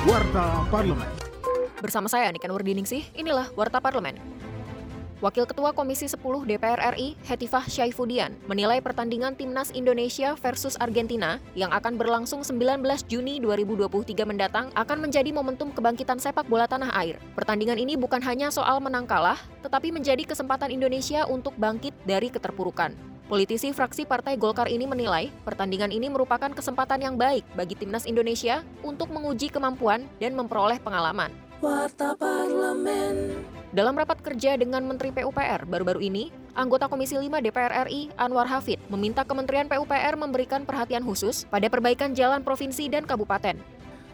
Warta Parlemen. Bersama saya Niken Wardiningsih, inilah Warta Parlemen. Wakil Ketua Komisi 10 DPR RI, Hetifah Syaifudian, menilai pertandingan Timnas Indonesia versus Argentina yang akan berlangsung 19 Juni 2023 mendatang akan menjadi momentum kebangkitan sepak bola tanah air. Pertandingan ini bukan hanya soal menang kalah, tetapi menjadi kesempatan Indonesia untuk bangkit dari keterpurukan. Politisi fraksi Partai Golkar ini menilai pertandingan ini merupakan kesempatan yang baik bagi timnas Indonesia untuk menguji kemampuan dan memperoleh pengalaman. Warta Parlemen. Dalam rapat kerja dengan Menteri PUPR baru-baru ini, anggota Komisi 5 DPR RI Anwar Hafid meminta Kementerian PUPR memberikan perhatian khusus pada perbaikan jalan provinsi dan kabupaten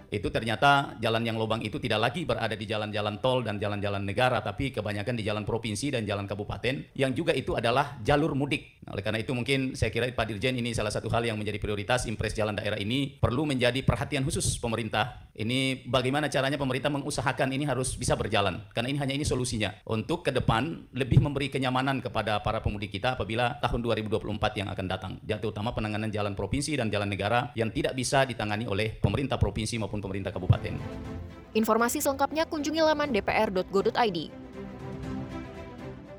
itu ternyata jalan yang lubang itu tidak lagi berada di jalan-jalan tol dan jalan-jalan negara, tapi kebanyakan di jalan provinsi dan jalan kabupaten, yang juga itu adalah jalur mudik. Nah, oleh karena itu mungkin saya kira Pak Dirjen ini salah satu hal yang menjadi prioritas impres jalan daerah ini perlu menjadi perhatian khusus pemerintah. Ini bagaimana caranya pemerintah mengusahakan ini harus bisa berjalan, karena ini hanya ini solusinya. Untuk ke depan lebih memberi kenyamanan kepada para pemudik kita apabila tahun 2024 yang akan datang, terutama penanganan jalan provinsi dan jalan negara yang tidak bisa ditangani oleh pemerintah provinsi maupun pemerintah kabupaten. Informasi selengkapnya kunjungi laman dpr.go.id.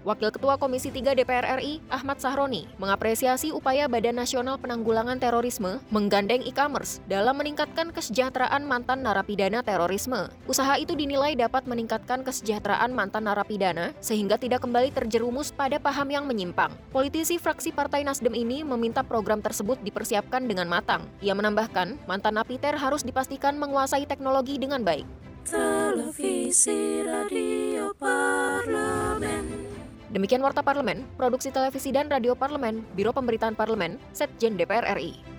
Wakil Ketua Komisi 3 DPR RI, Ahmad Sahroni, mengapresiasi upaya Badan Nasional Penanggulangan Terorisme menggandeng e-commerce dalam meningkatkan kesejahteraan mantan narapidana terorisme. Usaha itu dinilai dapat meningkatkan kesejahteraan mantan narapidana sehingga tidak kembali terjerumus pada paham yang menyimpang. Politisi fraksi Partai Nasdem ini meminta program tersebut dipersiapkan dengan matang. Ia menambahkan, mantan napiter harus dipastikan menguasai teknologi dengan baik. Televisi Radio. Demikian Warta Parlemen, Produksi Televisi dan Radio Parlemen, Biro Pemberitaan Parlemen, Setjen DPR RI.